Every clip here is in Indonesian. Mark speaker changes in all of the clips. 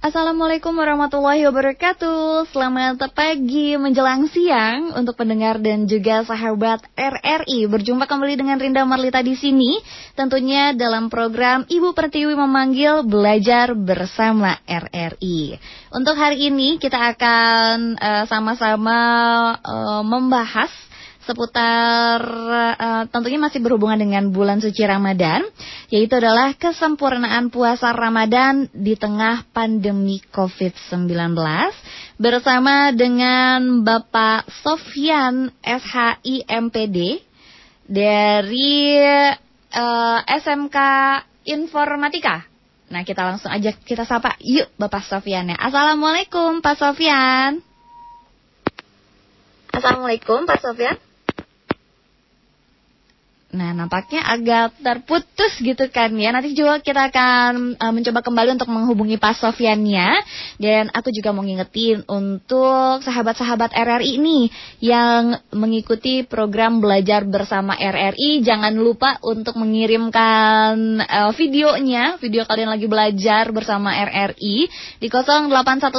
Speaker 1: Assalamualaikum warahmatullahi wabarakatuh. Selamat pagi menjelang siang untuk pendengar dan juga sahabat RRI. Berjumpa kembali dengan Rinda Marlita di sini, tentunya dalam program Ibu Pertiwi memanggil belajar bersama RRI. Untuk hari ini kita akan eh, sama-sama uh, uh, membahas seputar uh, tentunya masih berhubungan dengan bulan suci Ramadan, yaitu adalah kesempurnaan puasa Ramadan di tengah pandemi COVID-19 bersama dengan Bapak Sofyan SHI MPD dari uh, eh, SMK Informatika. Nah, kita langsung aja kita sapa. Yuk, Bapak Sofyan ya. Assalamualaikum, Pak Sofyan. Assalamualaikum, Pak Sofyan. Nah, nampaknya agak terputus gitu kan ya. Nanti juga kita akan uh, mencoba kembali untuk menghubungi Pak Sofyannya. Dan aku juga mau ngingetin untuk sahabat-sahabat RRI ini yang mengikuti program belajar bersama RRI. Jangan lupa untuk mengirimkan uh, videonya, video kalian lagi belajar bersama RRI di 0811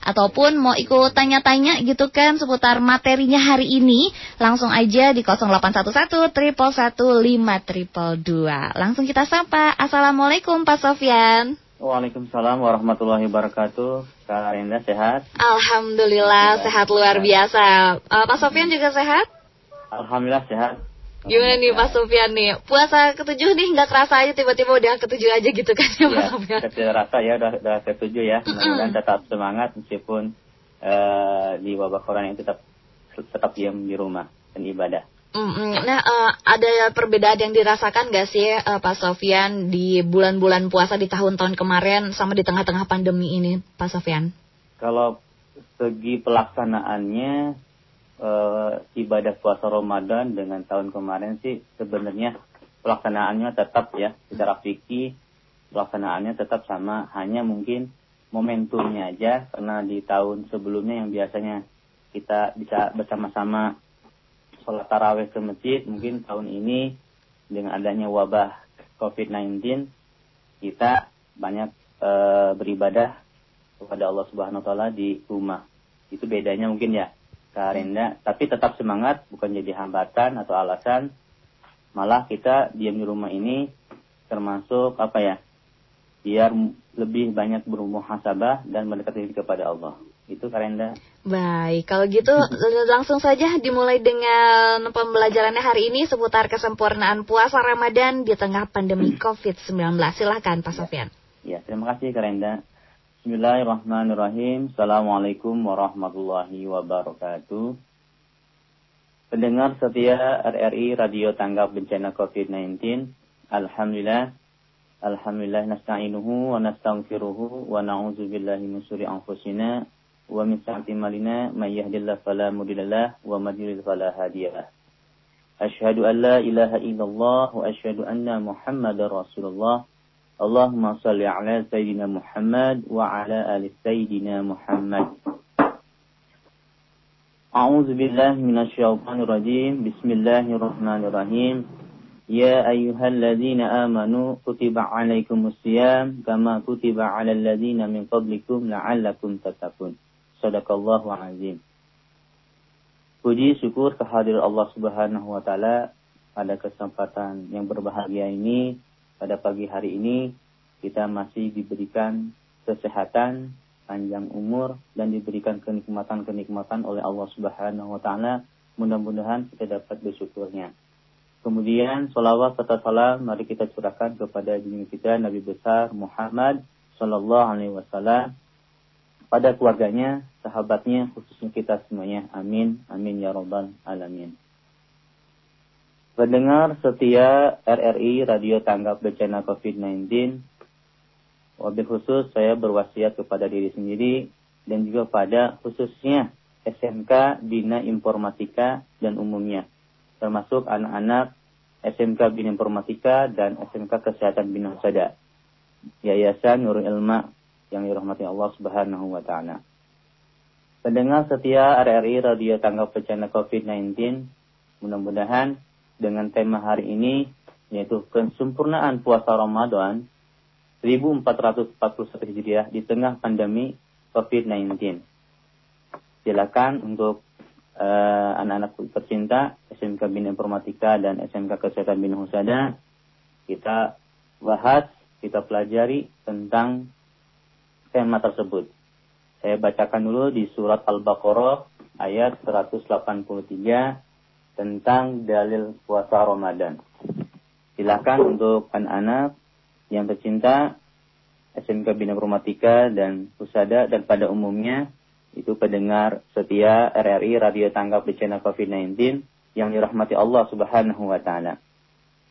Speaker 1: Ataupun mau ikut tanya-tanya gitu kan seputar materinya hari ini, langsung langsung aja di 0811 111 Langsung kita sapa. Assalamualaikum Pak Sofyan.
Speaker 2: Waalaikumsalam warahmatullahi wabarakatuh. Kak Renda sehat?
Speaker 1: Alhamdulillah sehat luar biasa. Uh, Pak Sofyan juga sehat?
Speaker 2: Alhamdulillah sehat.
Speaker 1: Gimana nih Pak Sofyan nih? Puasa ketujuh nih nggak kerasa aja tiba-tiba udah ketujuh aja gitu kan ya, Pak
Speaker 2: Sofyan? Tidak rasa ya udah, udah ketujuh ya. Mudah-mudahan tetap semangat meskipun uh, di wabah corona ini tetap tetap diam di rumah dan ibadah.
Speaker 1: Nah, uh, ada perbedaan yang dirasakan gak sih uh, Pak Sofian di bulan-bulan puasa di tahun-tahun kemarin sama di tengah-tengah pandemi ini, Pak Sofian?
Speaker 2: Kalau segi pelaksanaannya uh, ibadah puasa Ramadan dengan tahun kemarin sih sebenarnya pelaksanaannya tetap ya secara fikih pelaksanaannya tetap sama, hanya mungkin momentumnya aja karena di tahun sebelumnya yang biasanya kita bisa bersama-sama sholat taraweh ke masjid mungkin tahun ini dengan adanya wabah COVID-19 kita banyak e, beribadah kepada Allah Subhanahu wa taala di rumah. Itu bedanya mungkin ya, Kak Renda. Tapi tetap semangat, bukan jadi hambatan atau alasan. Malah kita diam di rumah ini termasuk apa ya? Biar lebih banyak bermuhasabah dan mendekati kepada Allah. Itu Karenda.
Speaker 1: Baik, kalau gitu langsung saja dimulai dengan pembelajarannya hari ini seputar kesempurnaan puasa Ramadan di tengah pandemi COVID-19. Silahkan Pak Sofian.
Speaker 2: Ya, terima kasih Karenda. Bismillahirrahmanirrahim. Assalamualaikum warahmatullahi wabarakatuh. Pendengar setia RRI Radio Tanggap Bencana COVID-19. Alhamdulillah. Alhamdulillah nasta'inuhu wa nastaghfiruhu wa na'udzu billahi min anfusina ومن سعة مالنا من يهد الله فلا مضل له ومن يضلل فلا هادي له أشهد أن لا إله إلا الله وأشهد أن محمدا رسول الله اللهم صل على سيدنا محمد وعلى آل سيدنا محمد أعوذ بالله من الشيطان الرجيم بسم الله الرحمن الرحيم يا أيها الذين آمنوا كتب عليكم الصيام كما كتب على الذين من قبلكم لعلكم تتقون Sadaqallahu azim. Puji syukur kehadiran Allah Subhanahu wa taala pada kesempatan yang berbahagia ini pada pagi hari ini kita masih diberikan kesehatan, panjang umur dan diberikan kenikmatan-kenikmatan oleh Allah Subhanahu wa taala. Mudah-mudahan kita dapat bersyukurnya. Kemudian salawat serta salam mari kita curahkan kepada junjungan kita Nabi besar Muhammad sallallahu alaihi wasallam pada keluarganya, sahabatnya, khususnya kita semuanya. Amin. Amin ya Rabbal Alamin. Pendengar setia RRI Radio Tanggap Bencana COVID-19, wabil khusus saya berwasiat kepada diri sendiri dan juga pada khususnya SMK Bina Informatika dan umumnya, termasuk anak-anak SMK Bina Informatika dan SMK Kesehatan Bina Sada, Yayasan Nurul Ilma yang dirahmati Allah Subhanahu wa taala. Pendengar setia RRI Radio Tanggap Bencana COVID-19, mudah-mudahan dengan tema hari ini yaitu kesempurnaan puasa Ramadan 1441 Hijriah di tengah pandemi COVID-19. Silakan untuk uh, anak-anak tercinta SMK Bina Informatika dan SMK Kesehatan Bina Husada kita bahas, kita pelajari tentang tema tersebut. Saya bacakan dulu di surat Al-Baqarah ayat 183 tentang dalil puasa Ramadan. Silakan untuk anak-anak yang tercinta SMK Bina Informatika dan Pusada dan pada umumnya itu pendengar setia RRI Radio Tanggap channel COVID-19 yang dirahmati Allah Subhanahu wa taala.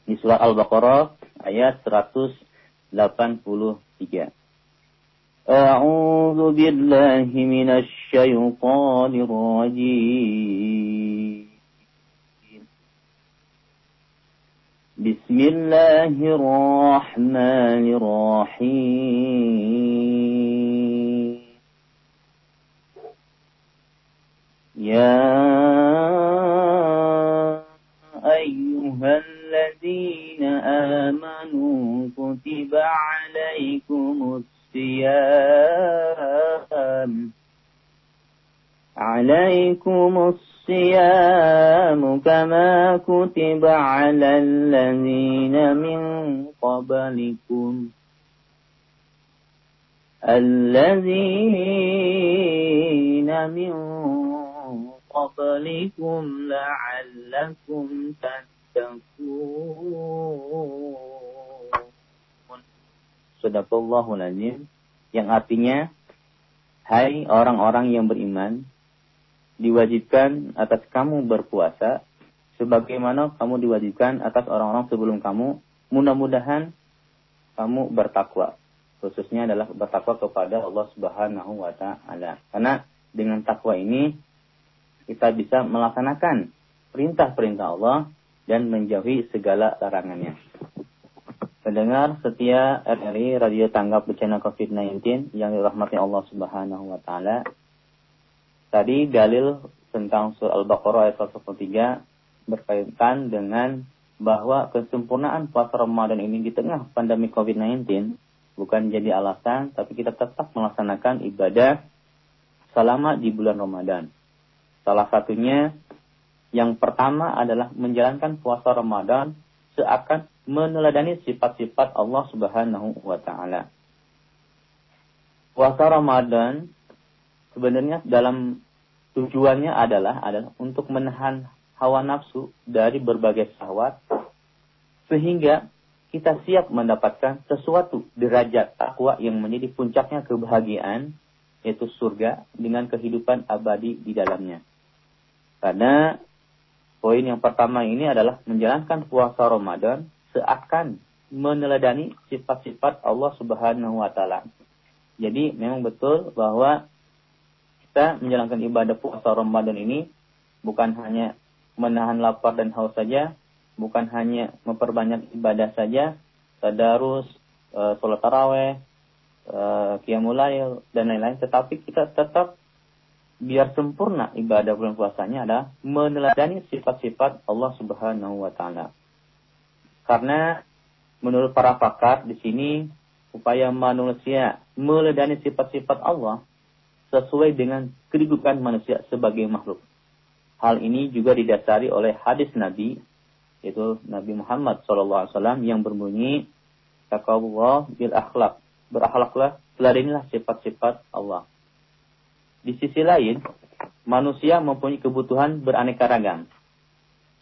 Speaker 2: Di surah Al-Baqarah ayat 183. أعوذ بالله من الشيطان الرجيم. بسم الله الرحمن الرحيم. يا أيها الذين آمنوا كتب عليكم الصيام. عليكم الصيام كما كتب على الذين من قبلكم. الذين من قبلكم لعلكم تتقون. Sadaqallahul azim yang artinya hai orang-orang yang beriman diwajibkan atas kamu berpuasa sebagaimana kamu diwajibkan atas orang-orang sebelum kamu. Mudah-mudahan kamu bertakwa. Khususnya adalah bertakwa kepada Allah Subhanahu wa taala. Karena dengan takwa ini kita bisa melaksanakan perintah-perintah Allah dan menjauhi segala larangannya. Pendengar setia RRI Radio Tanggap Bencana COVID-19 yang dirahmati Allah Subhanahu wa taala. Tadi dalil tentang surah Al-Baqarah ayat 103 berkaitan dengan bahwa kesempurnaan puasa Ramadan ini di tengah pandemi COVID-19 bukan jadi alasan tapi kita tetap melaksanakan ibadah selama di bulan Ramadan. Salah satunya yang pertama adalah menjalankan puasa Ramadan seakan meneladani sifat-sifat Allah Subhanahu wa taala. Puasa Ramadan sebenarnya dalam tujuannya adalah adalah untuk menahan hawa nafsu dari berbagai syahwat sehingga kita siap mendapatkan sesuatu derajat takwa yang menjadi puncaknya kebahagiaan yaitu surga dengan kehidupan abadi di dalamnya. Karena poin yang pertama ini adalah menjalankan puasa Ramadan seakan meneladani sifat-sifat Allah Subhanahu wa taala. Jadi memang betul bahwa kita menjalankan ibadah puasa Ramadan ini bukan hanya menahan lapar dan haus saja, bukan hanya memperbanyak ibadah saja, tadarus, e, sholat taraweh, e, qiyamul dan lain-lain, tetapi kita tetap biar sempurna ibadah bulan puasanya adalah meneladani sifat-sifat Allah Subhanahu wa taala. Karena menurut para pakar di sini upaya manusia meledani sifat-sifat Allah sesuai dengan kedudukan manusia sebagai makhluk. Hal ini juga didasari oleh hadis Nabi yaitu Nabi Muhammad SAW yang berbunyi takawullah bil akhlak berakhlaklah teladanilah sifat-sifat Allah. Di sisi lain, manusia mempunyai kebutuhan beraneka ragam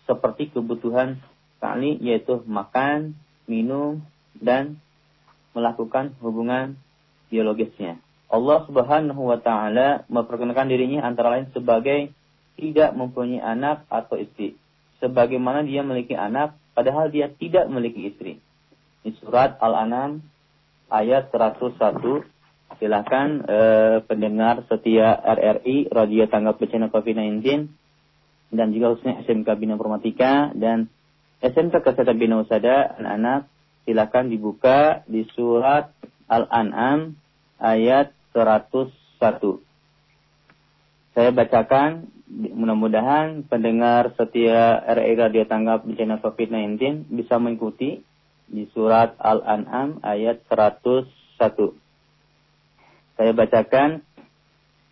Speaker 2: seperti kebutuhan Kali yaitu makan, minum, dan melakukan hubungan biologisnya. Allah Subhanahu wa taala memperkenalkan dirinya antara lain sebagai tidak mempunyai anak atau istri. Sebagaimana dia memiliki anak padahal dia tidak memiliki istri. Di surat Al-An'am ayat 101 silakan eh, pendengar setia RRI Radio Tanggap Bencana COVID-19 dan juga khususnya SMK Bina Informatika dan SMK Kesehatan Bina Usada anak-anak silakan dibuka di surat Al-An'am ayat 101. Saya bacakan mudah-mudahan pendengar setia RI Radio Tanggap Bencana COVID-19 bisa mengikuti di surat Al-An'am ayat 101. Saya bacakan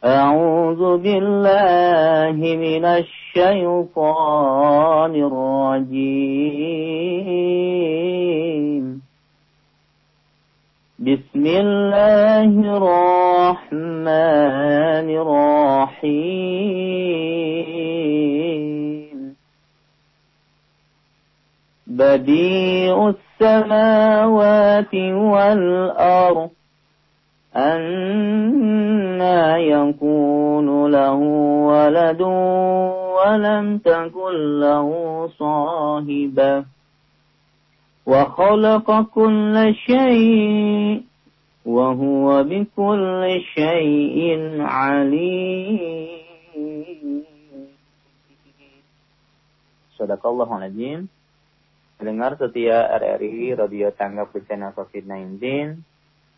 Speaker 2: أعوذ بالله من الشيطان الرجيم. بسم الله الرحمن الرحيم. بديع السماوات والأرض. أنا يكون له ولد ولم تكن له صاحبة وخلق كل شيء وهو بكل شيء عليم Sadaqallahu Najim Dengar setia RRI Radio Tangga Bencana COVID-19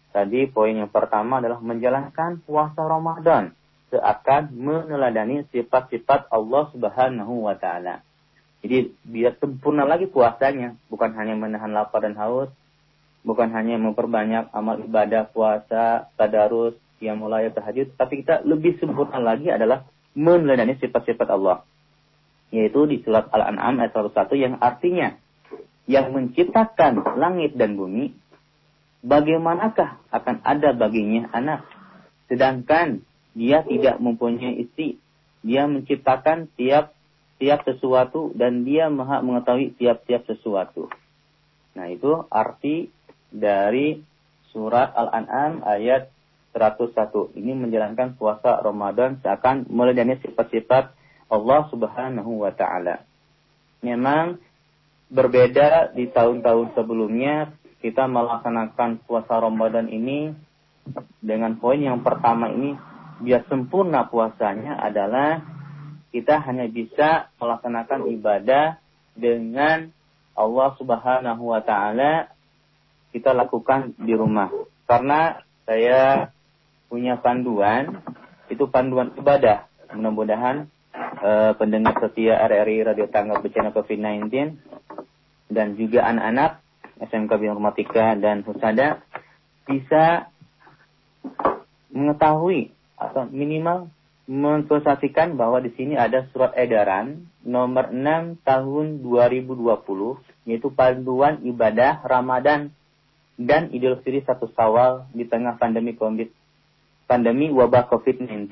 Speaker 2: Tadi poin yang pertama adalah menjalankan puasa Ramadan seakan meneladani sifat-sifat Allah Subhanahu wa taala. Jadi biar sempurna lagi puasanya, bukan hanya menahan lapar dan haus, bukan hanya memperbanyak amal ibadah puasa, tadarus, yang mulai tahajud, tapi kita lebih sempurna lagi adalah meneladani sifat-sifat Allah. Yaitu di surat Al-An'am ayat 101 yang artinya yang menciptakan langit dan bumi bagaimanakah akan ada baginya anak? Sedangkan dia tidak mempunyai istri. Dia menciptakan tiap tiap sesuatu dan dia maha mengetahui tiap-tiap sesuatu. Nah itu arti dari surat Al-An'am ayat 101. Ini menjalankan puasa Ramadan seakan melayani sifat-sifat Allah subhanahu wa ta'ala. Memang berbeda di tahun-tahun sebelumnya kita melaksanakan puasa Ramadan ini dengan poin yang pertama ini biar sempurna puasanya adalah kita hanya bisa melaksanakan ibadah dengan Allah Subhanahu wa taala kita lakukan di rumah. Karena saya punya panduan itu panduan ibadah. Mudah-mudahan uh, pendengar setia RRI Radio Tangga Bencana COVID-19 dan juga anak-anak SMK Bioinformatika dan Husada bisa mengetahui atau minimal mensosialisasikan bahwa di sini ada surat edaran nomor 6 tahun 2020 yaitu panduan ibadah Ramadan dan Idul Fitri satu Sawal di tengah pandemi COVID pandemi wabah COVID-19.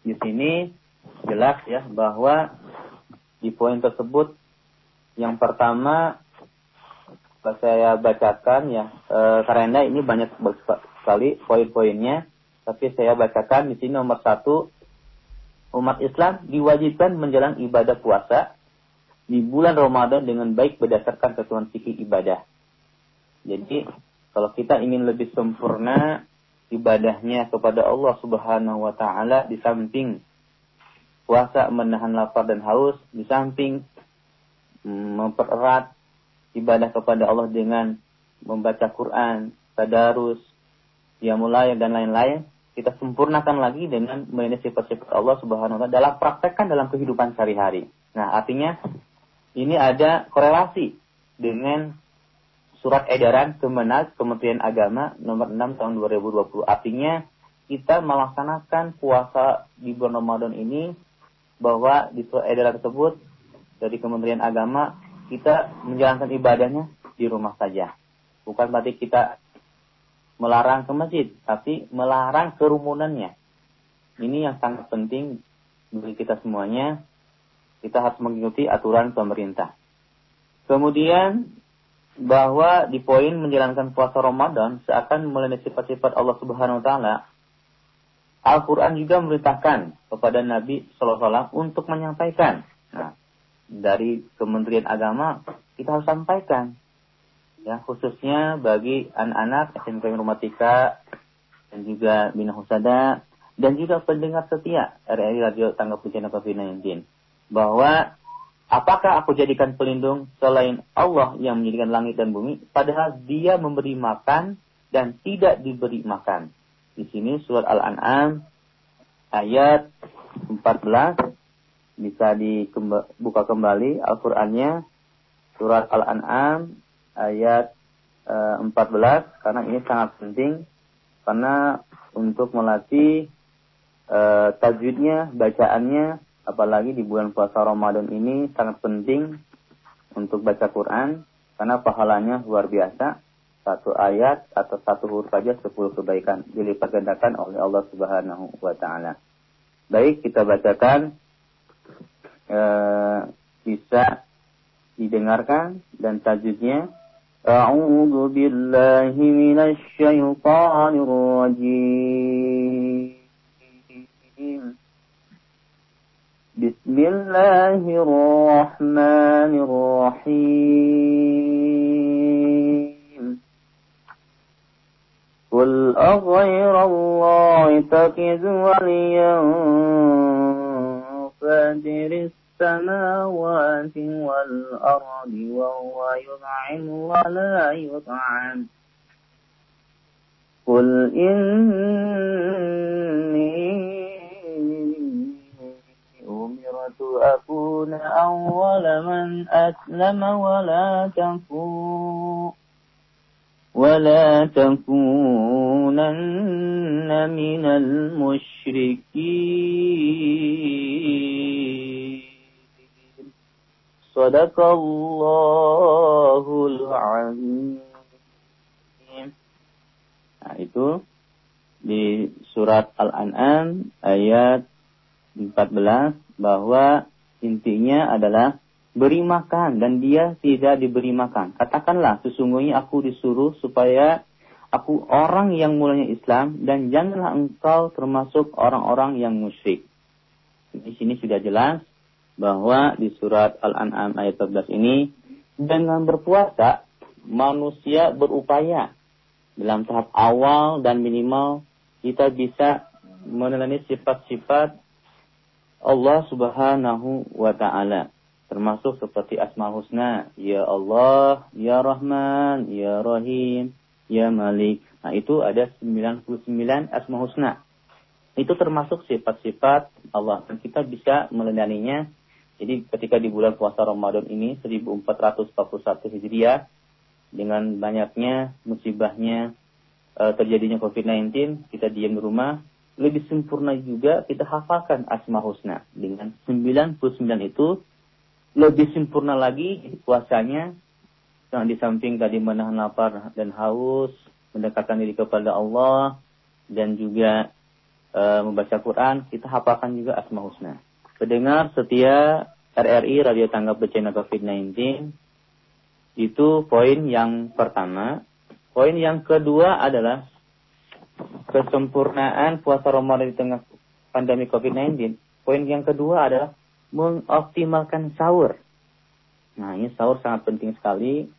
Speaker 2: Di sini jelas ya bahwa di poin tersebut yang pertama saya bacakan ya e, karena ini banyak sekali poin-poinnya tapi saya bacakan di sini nomor satu umat Islam diwajibkan menjalani ibadah puasa di bulan Ramadan dengan baik berdasarkan ketentuan fikih ibadah. Jadi kalau kita ingin lebih sempurna ibadahnya kepada Allah Subhanahu wa taala di samping puasa menahan lapar dan haus, di samping mm, mempererat ibadah kepada Allah dengan membaca Quran, tadarus, ya mulai dan lain-lain, kita sempurnakan lagi dengan mengenai sifat-sifat Allah Subhanahu wa taala dalam praktekkan dalam kehidupan sehari-hari. Nah, artinya ini ada korelasi dengan surat edaran Kemenak Kementerian Agama nomor 6 tahun 2020. Artinya kita melaksanakan puasa di bulan Ramadan ini bahwa di surat edaran tersebut dari Kementerian Agama kita menjalankan ibadahnya di rumah saja. Bukan berarti kita melarang ke masjid, tapi melarang kerumunannya. Ini yang sangat penting bagi kita semuanya. Kita harus mengikuti aturan pemerintah. Kemudian bahwa di poin menjalankan puasa Ramadan seakan melalui sifat-sifat Allah Subhanahu wa taala. Al-Qur'an juga memerintahkan kepada Nabi SAW untuk menyampaikan. Nah, dari Kementerian Agama kita harus sampaikan. Ya khususnya bagi anak-anak SMK Informatika dan juga Bina Husada dan juga pendengar setia RRI Radio Tangga Bencana COVID-19 bahwa apakah aku jadikan pelindung selain Allah yang menjadikan langit dan bumi? Padahal dia memberi makan dan tidak diberi makan. Di sini surat Al-An'am ayat 14 bisa dibuka kembali Al-Qur'annya surat Al-An'am ayat 14 karena ini sangat penting karena untuk melatih e, tajwidnya, bacaannya apalagi di bulan puasa Ramadan ini sangat penting untuk baca Quran karena pahalanya luar biasa. Satu ayat atau satu huruf saja sepuluh kebaikan dilipat gandakan oleh Allah Subhanahu wa taala. Baik, kita bacakan e, bisa didengarkan dan tajwidnya أعوذ بالله من الشيطان الرجيم بسم الله الرحمن الرحيم قل أغير الله تكذ وليا فاتر السماوات والأرض وهو يطعم ولا يطعم. قل إني أمرت أكون أول من أسلم ولا تكون ولا تكونن من المشركين. Sadaqallahul azim. Nah, itu di surat Al-An'am ayat 14 bahwa intinya adalah beri makan dan dia tidak diberi makan. Katakanlah sesungguhnya aku disuruh supaya aku orang yang mulanya Islam dan janganlah engkau termasuk orang-orang yang musyrik. Di sini sudah jelas bahwa di surat Al-An'am ayat 14 ini dengan berpuasa manusia berupaya dalam tahap awal dan minimal kita bisa meneladani sifat-sifat Allah Subhanahu wa taala termasuk seperti Asmaul Husna ya Allah ya Rahman ya Rahim ya Malik. Nah itu ada 99 Asmaul Husna. Itu termasuk sifat-sifat Allah dan kita bisa meneladaninya jadi ketika di bulan puasa Ramadan ini 1441 Hijriah dengan banyaknya musibahnya e, terjadinya COVID-19, kita diam di rumah, lebih sempurna juga kita hafalkan Asma Husna dengan 99 itu lebih sempurna lagi puasanya yang di samping tadi menahan lapar dan haus, mendekatkan diri kepada Allah dan juga e, membaca Quran, kita hafalkan juga Asma Husna. Pendengar setia RRI Radio Tanggap Bencana COVID-19 itu poin yang pertama. Poin yang kedua adalah kesempurnaan puasa Ramadan di tengah pandemi COVID-19. Poin yang kedua adalah mengoptimalkan sahur. Nah, ini sahur sangat penting sekali.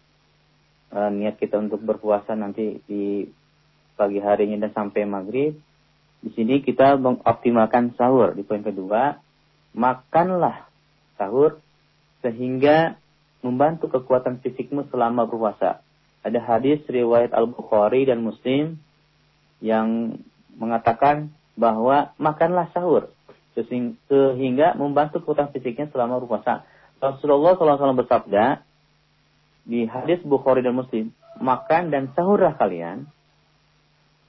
Speaker 2: E, niat kita untuk berpuasa nanti di pagi harinya dan sampai maghrib. Di sini kita mengoptimalkan sahur. Di poin kedua, makanlah sahur sehingga membantu kekuatan fisikmu selama berpuasa. Ada hadis riwayat Al-Bukhari dan Muslim yang mengatakan bahwa makanlah sahur sehingga membantu kekuatan fisiknya selama berpuasa. Rasulullah SAW bersabda di hadis Bukhari dan Muslim, makan dan sahurlah kalian.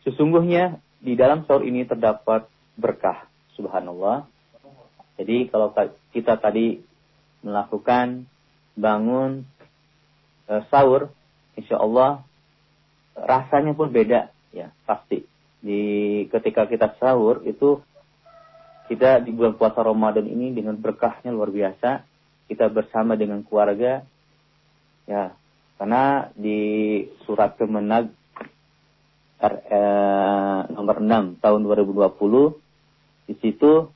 Speaker 2: Sesungguhnya di dalam sahur ini terdapat berkah. Subhanallah. Jadi kalau kita tadi melakukan bangun e, sahur, insya Allah rasanya pun beda ya pasti. Di ketika kita sahur itu kita di bulan puasa Ramadan ini dengan berkahnya luar biasa. Kita bersama dengan keluarga ya karena di surat Kemenag eh, nomor 6 tahun 2020 di situ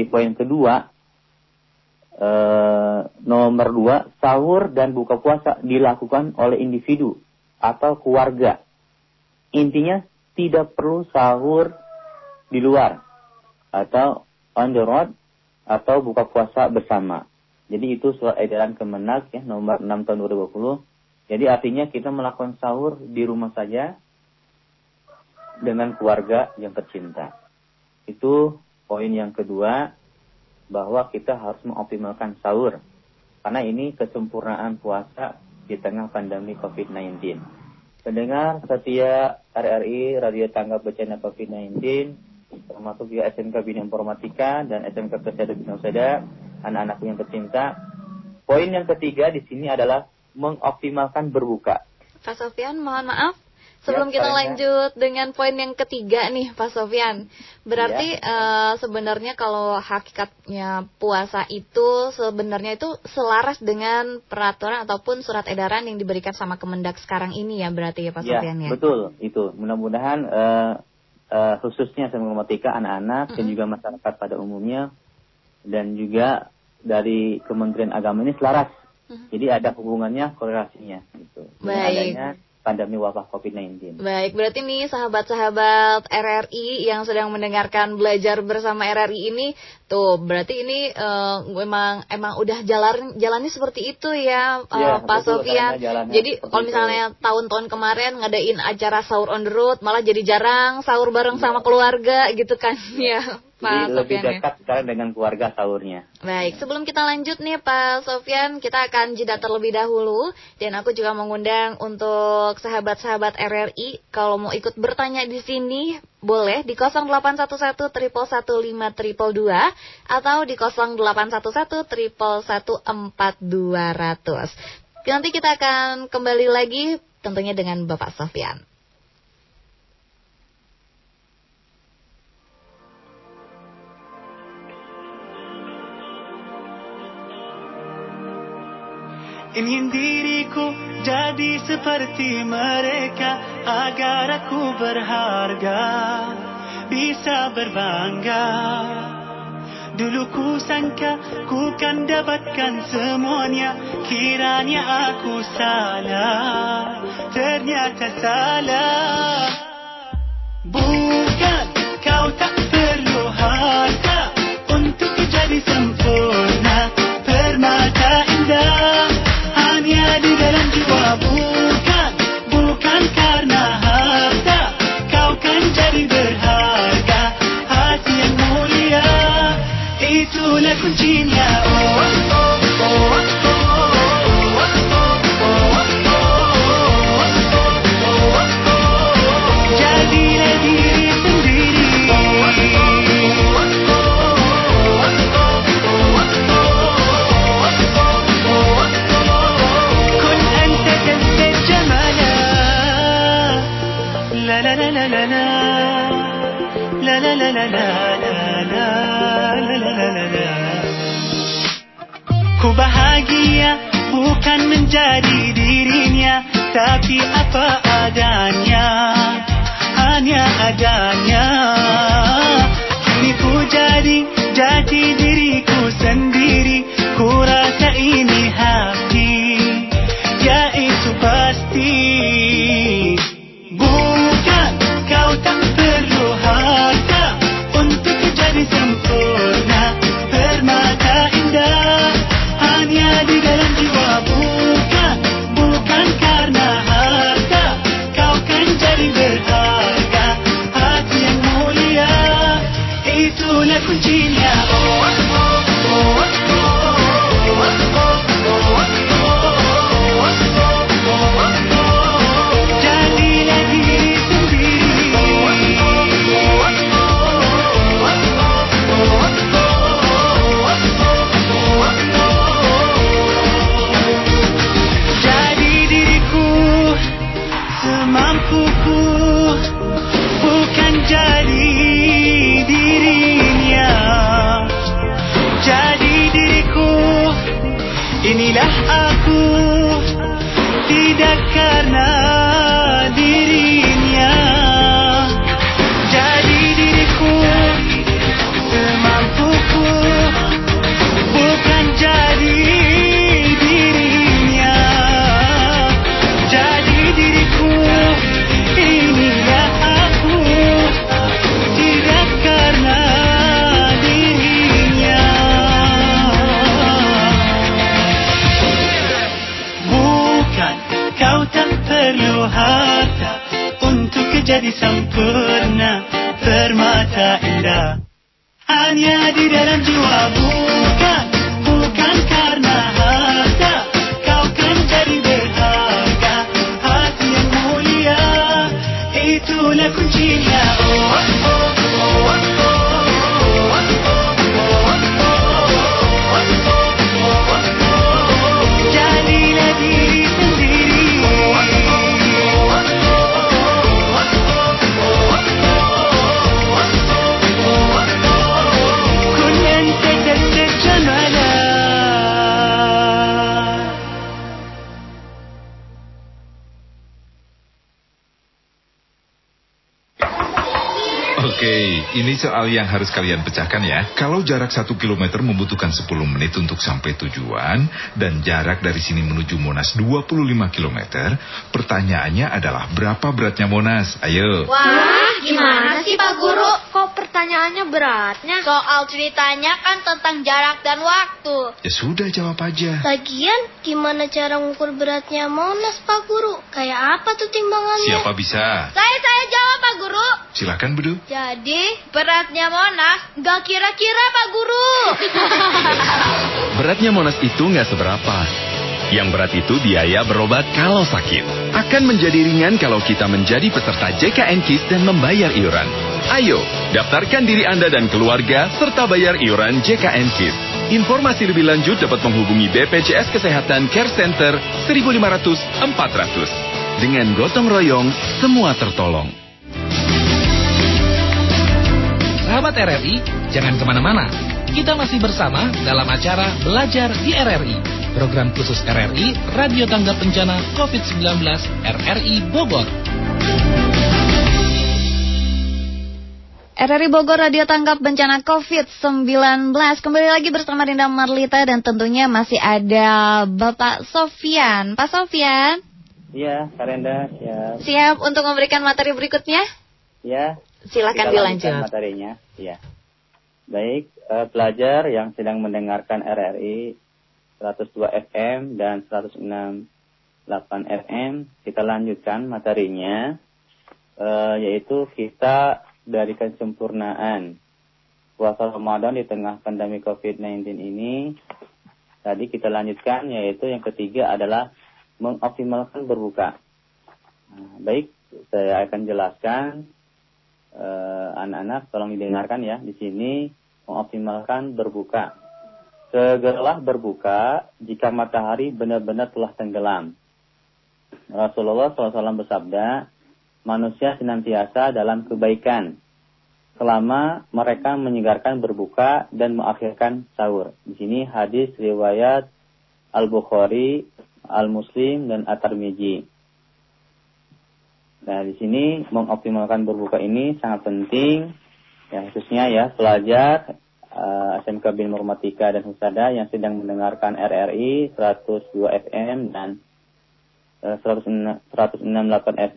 Speaker 2: di poin kedua e, nomor dua sahur dan buka puasa dilakukan oleh individu atau keluarga. Intinya tidak perlu sahur di luar atau on the road atau buka puasa bersama. Jadi itu surat edaran Kemenag ya nomor 6 tahun 2020 jadi artinya kita melakukan sahur di rumah saja dengan keluarga yang tercinta. Itu poin yang kedua bahwa kita harus mengoptimalkan sahur karena ini kesempurnaan puasa di tengah pandemi COVID-19. pendengar setia RRI Radio Tangga Bencana COVID-19 termasuk juga SMK Bina Informatika dan SMK Kesehatan Bina Usada, anak-anakku yang tercinta. Poin yang ketiga di sini adalah mengoptimalkan berbuka.
Speaker 1: Pak Sofian, mohon maaf, Sebelum ya, kita lanjut dengan poin yang ketiga nih Pak Sofyan. Berarti ya. uh, sebenarnya kalau hakikatnya puasa itu sebenarnya itu selaras dengan peraturan ataupun surat edaran yang diberikan sama Kemendak sekarang ini ya berarti ya Pak ya, Sofyan ya.
Speaker 2: betul itu. Mudah-mudahan uh, uh, khususnya Semoga anak-anak mm -hmm. dan juga masyarakat pada umumnya dan juga dari Kementerian Agama ini selaras. Mm -hmm. Jadi ada hubungannya korelasinya gitu.
Speaker 1: Baik. Adanya
Speaker 2: pandemi wabah COVID-19.
Speaker 1: Baik, berarti nih sahabat-sahabat RRI yang sedang mendengarkan belajar bersama RRI ini, tuh berarti ini uh, memang emang udah jalan jalannya seperti itu ya, uh, ya Pak Sofian. Jadi kalau misalnya tahun-tahun kemarin ngadain acara sahur on the road, malah jadi jarang sahur bareng ya. sama keluarga gitu kan ya.
Speaker 2: Pak Jadi lebih ya. dekat sekarang dengan keluarga sahurnya.
Speaker 1: Baik, sebelum kita lanjut nih Pak Sofian, kita akan jeda terlebih dahulu dan aku juga mengundang untuk sahabat-sahabat RRI kalau mau ikut bertanya di sini boleh di 0811 triple 152 atau di 0811 triple 144 Nanti kita akan kembali lagi tentunya dengan Bapak Sofian.
Speaker 3: Ingin diriku jadi seperti mereka Agar aku berharga Bisa berbangga. Dulu ku sangka ku kan dapatkan semuanya Kiranya aku salah Ternyata salah. Bukan kau tak perlu harta Untuk jadi sempurna menjadi dirinya. Tapi apa adanya ini
Speaker 4: soal yang harus kalian pecahkan ya. Kalau jarak 1 km membutuhkan 10 menit untuk sampai tujuan dan jarak dari sini menuju Monas 25 km, pertanyaannya adalah berapa beratnya Monas? Ayo.
Speaker 1: Wah, gimana sih Pak Guru?
Speaker 5: Kok pertanyaannya beratnya?
Speaker 1: Soal ceritanya kan tentang jarak dan waktu.
Speaker 4: Ya sudah jawab aja.
Speaker 5: Lagian gimana cara ngukur beratnya Monas Pak Guru? Kayak apa tuh timbangannya?
Speaker 4: Siapa bisa?
Speaker 1: Saya saya jawab Pak Guru.
Speaker 4: Silakan Bedu.
Speaker 1: Jadi beratnya Monas nggak kira-kira Pak Guru.
Speaker 6: Beratnya Monas itu nggak seberapa. Yang berat itu biaya berobat kalau sakit. Akan menjadi ringan kalau kita menjadi peserta JKN KIS dan membayar iuran. Ayo, daftarkan diri Anda dan keluarga serta bayar iuran JKN KIS. Informasi lebih lanjut dapat menghubungi BPJS Kesehatan Care Center 1500 400. Dengan gotong royong, semua tertolong.
Speaker 7: Sahabat RRI, jangan ke mana-mana. Kita masih bersama dalam acara Belajar di RRI. Program khusus RRI, Radio Tanggap Bencana COVID-19 RRI Bogor.
Speaker 1: RRI Bogor Radio Tanggap Bencana COVID-19 Kembali lagi bersama Rinda Marlita Dan tentunya masih ada Bapak Sofian Pak Sofian
Speaker 2: Iya, Karenda, siap.
Speaker 1: Siap untuk memberikan materi berikutnya?
Speaker 2: Ya,
Speaker 1: Silakan dilanjut
Speaker 2: materinya. Ya. Baik, eh, pelajar yang sedang mendengarkan RRI 102 FM dan 106.8 FM, kita lanjutkan materinya, eh, yaitu kita dari kesempurnaan puasa Ramadan di tengah pandemi COVID-19 ini. Tadi kita lanjutkan, yaitu yang ketiga adalah mengoptimalkan berbuka. Nah, baik, saya akan jelaskan anak-anak tolong didengarkan ya di sini mengoptimalkan berbuka. Segeralah berbuka jika matahari benar-benar telah tenggelam. Rasulullah SAW bersabda, manusia senantiasa dalam kebaikan selama mereka menyegarkan berbuka dan mengakhirkan sahur. Di sini hadis riwayat Al-Bukhari, Al-Muslim, dan At-Tirmidzi. Nah, di sini mengoptimalkan berbuka ini sangat penting, ya khususnya ya pelajar uh, SMK Bin Murmatika dan Husada yang sedang mendengarkan RRI 102 FM dan uh, 106.8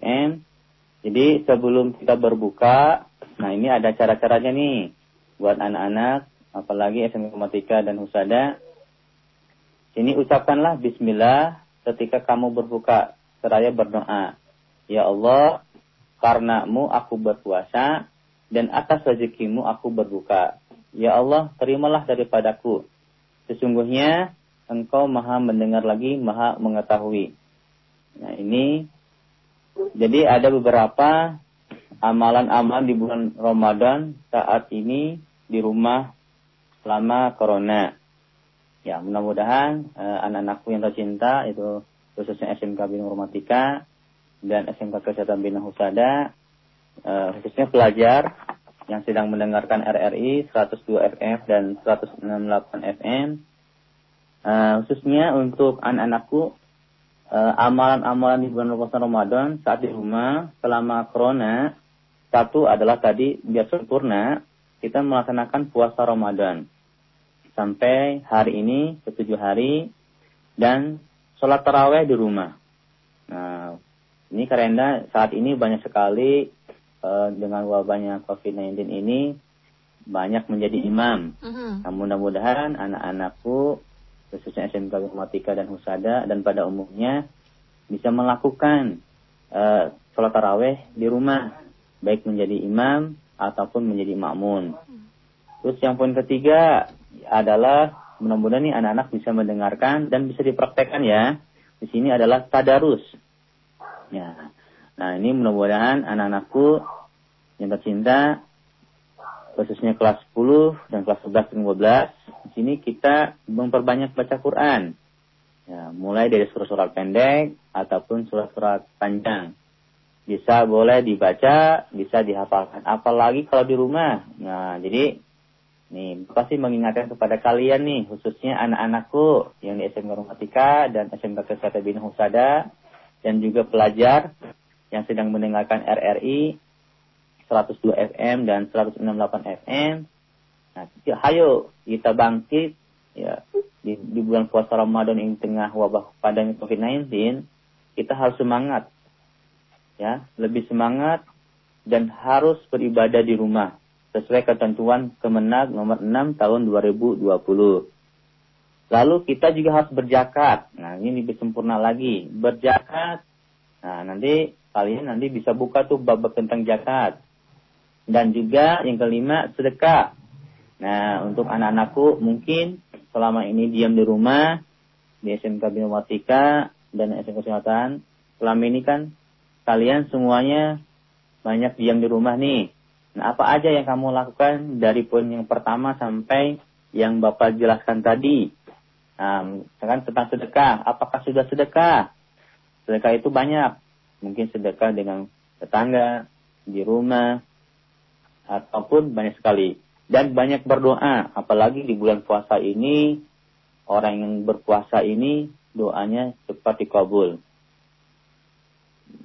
Speaker 2: FM. Jadi sebelum kita berbuka, nah ini ada cara-caranya nih buat anak-anak, apalagi SMK Murmatika dan Husada. Ini ucapkanlah Bismillah ketika kamu berbuka seraya berdoa. Ya Allah, karenamu aku berpuasa dan atas rezekimu aku berbuka. Ya Allah, terimalah daripadaku. Sesungguhnya engkau maha mendengar lagi, maha mengetahui. Nah ini, jadi ada beberapa amalan-amalan di bulan Ramadan saat ini di rumah selama corona. Ya, mudah-mudahan eh, anak-anakku yang tercinta itu khususnya SMK Bina Romatika dan SMK Kesehatan Bina Husada eh, khususnya pelajar yang sedang mendengarkan RRI 102 FM dan 168 FM eh, khususnya untuk anak-anakku eh, amalan-amalan di bulan Ramadan saat di rumah selama corona satu adalah tadi biar sempurna kita melaksanakan puasa Ramadan sampai hari ini ketujuh hari dan sholat taraweh di rumah. Nah, ini karena saat ini banyak sekali uh, dengan wabahnya COVID-19 ini banyak menjadi imam.
Speaker 1: Mhm.
Speaker 2: Nah, mudah-mudahan anak-anakku khususnya SMK Informatika dan Husada dan pada umumnya bisa melakukan uh, sholat taraweh di rumah, baik menjadi imam ataupun menjadi makmun. Terus yang poin ketiga adalah mudah-mudahan nih anak-anak bisa mendengarkan dan bisa dipraktekkan ya. Di sini adalah tadarus. Ya. Nah, ini mudah-mudahan anak-anakku yang tercinta, khususnya kelas 10 dan kelas 11 dan 12, di sini kita memperbanyak baca Quran. Ya, mulai dari surat-surat pendek ataupun surat-surat panjang. Bisa boleh dibaca, bisa dihafalkan. Apalagi kalau di rumah. Nah, jadi nih pasti mengingatkan kepada kalian nih, khususnya anak-anakku yang di SMK Rumatika dan SMK Kesehatan Bina Husada dan juga pelajar yang sedang mendengarkan RRI 102 FM dan 168 FM. Nah, ayo kita bangkit ya di, di bulan puasa Ramadan ini tengah wabah pandemi COVID-19, kita harus semangat. Ya, lebih semangat dan harus beribadah di rumah sesuai ketentuan Kemenag nomor 6 tahun 2020. Lalu kita juga harus berjakat. Nah, ini lebih sempurna lagi. Berjakat. Nah, nanti kalian nanti bisa buka tuh bab tentang zakat. Dan juga yang kelima sedekah. Nah, untuk anak-anakku mungkin selama ini diam di rumah di SMK Binomatika dan SMK Kesehatan, selama ini kan kalian semuanya banyak diam di rumah nih. Nah, apa aja yang kamu lakukan dari poin yang pertama sampai yang Bapak jelaskan tadi? Kan tentang sedekah. Apakah sudah sedekah? Sedekah itu banyak. Mungkin sedekah dengan tetangga, di rumah, ataupun banyak sekali dan banyak berdoa apalagi di bulan puasa ini orang yang berpuasa ini doanya cepat dikabul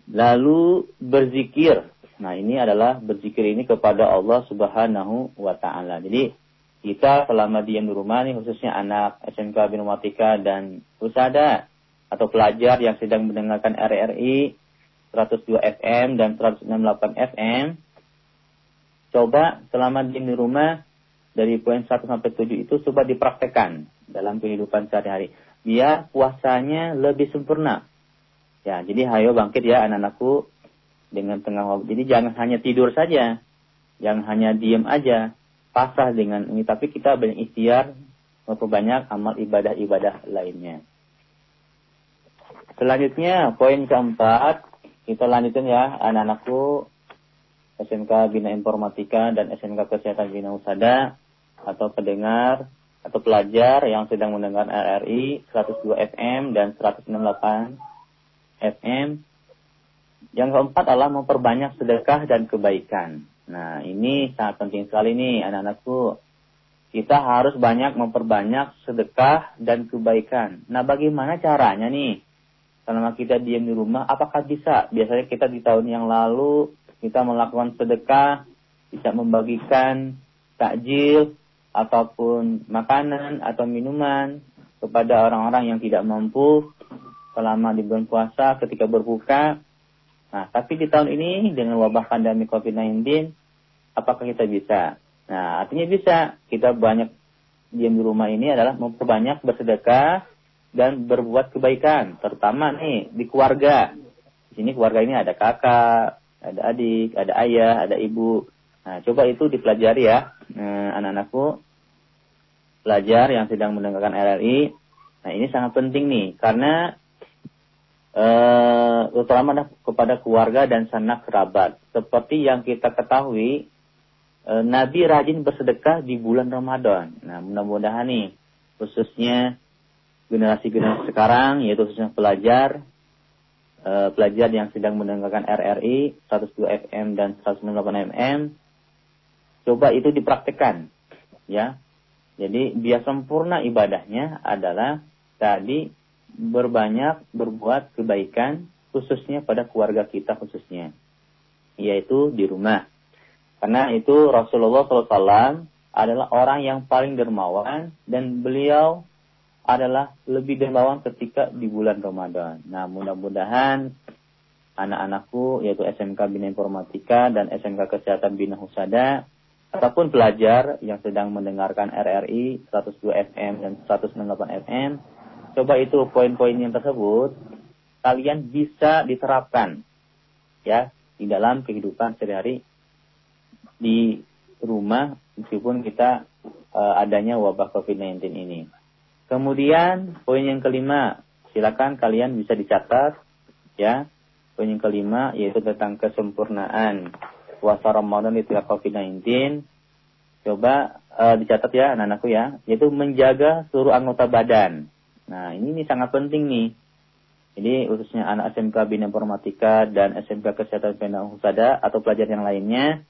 Speaker 2: lalu berzikir nah ini adalah berzikir ini kepada Allah Subhanahu wa taala jadi kita selama diam di rumah nih khususnya anak SMK Binomatika dan Usada atau pelajar yang sedang mendengarkan RRI 102 FM dan 168 FM coba selama di rumah dari poin 1 sampai 7 itu coba dipraktekkan dalam kehidupan sehari-hari. Biar puasanya lebih sempurna. Ya, jadi hayo bangkit ya anak-anakku dengan tengah waktu. Jadi jangan hanya tidur saja. Jangan hanya diam aja. Pasrah dengan ini. Tapi kita banyak ikhtiar memperbanyak amal ibadah-ibadah lainnya. Selanjutnya, poin keempat. Kita lanjutin ya anak-anakku SMK Bina Informatika dan SMK Kesehatan Bina Usada atau pendengar atau pelajar yang sedang mendengar RRI 102 FM dan 168 FM. Yang keempat adalah memperbanyak sedekah dan kebaikan. Nah, ini sangat penting sekali nih anak-anakku. Kita harus banyak memperbanyak sedekah dan kebaikan. Nah, bagaimana caranya nih? Selama kita diam di rumah, apakah bisa? Biasanya kita di tahun yang lalu kita melakukan sedekah, bisa membagikan takjil ataupun makanan atau minuman kepada orang-orang yang tidak mampu selama di bulan puasa ketika berbuka. Nah, tapi di tahun ini dengan wabah pandemi COVID-19, apakah kita bisa? Nah, artinya bisa. Kita banyak diam di rumah ini adalah memperbanyak bersedekah dan berbuat kebaikan, terutama nih di keluarga. Di sini keluarga ini ada kakak, ada adik, ada ayah, ada ibu. Nah, coba itu dipelajari ya, nah, anak-anakku. Pelajar yang sedang mendengarkan RRI. Nah, ini sangat penting nih, karena uh, terutama kepada keluarga dan sanak kerabat. Seperti yang kita ketahui, uh, Nabi rajin bersedekah di bulan Ramadan. Nah, mudah-mudahan nih, khususnya generasi-generasi sekarang, yaitu khususnya pelajar, uh, pelajar yang sedang mendengarkan RRI 102 FM dan 198 FM coba itu dipraktekkan ya jadi biar sempurna ibadahnya adalah tadi berbanyak berbuat kebaikan khususnya pada keluarga kita khususnya yaitu di rumah karena itu Rasulullah SAW adalah orang yang paling dermawan dan beliau adalah lebih dermawan ketika di bulan Ramadan. Nah, mudah-mudahan anak-anakku yaitu SMK Bina Informatika dan SMK Kesehatan Bina Husada ataupun pelajar yang sedang mendengarkan RRI 102 FM dan 198 FM, coba itu poin-poin yang tersebut kalian bisa diterapkan ya di dalam kehidupan sehari-hari di rumah meskipun kita uh, adanya wabah COVID-19 ini. Kemudian poin yang kelima, silakan kalian bisa dicatat ya. Poin yang kelima yaitu tentang kesempurnaan. puasa Ramadan di tengah COVID-19, coba eh, dicatat ya anak-anakku ya, yaitu menjaga seluruh anggota badan. Nah, ini, ini sangat penting nih. Jadi khususnya anak SMK Bina Informatika dan SMK Kesehatan Bina Husada atau pelajar yang lainnya,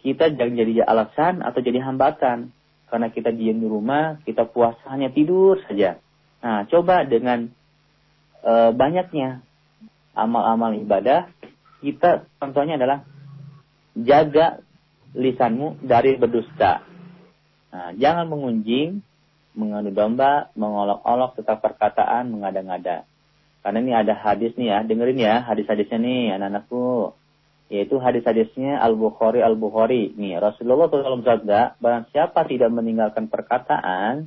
Speaker 2: kita jangan jadi alasan atau jadi hambatan. Karena kita diam di rumah, kita puasa hanya tidur saja. Nah, coba dengan e, banyaknya amal-amal ibadah, kita contohnya adalah jaga lisanmu dari berdusta. Nah, jangan mengunjing, mengadu domba, mengolok-olok tetap perkataan, mengada-ngada. Karena ini ada hadis nih ya, dengerin ya hadis-hadisnya nih anak-anakku yaitu hadis-hadisnya Al-Bukhari Al-Bukhari. Nih, Rasulullah SAW bersabda, barang siapa tidak meninggalkan perkataan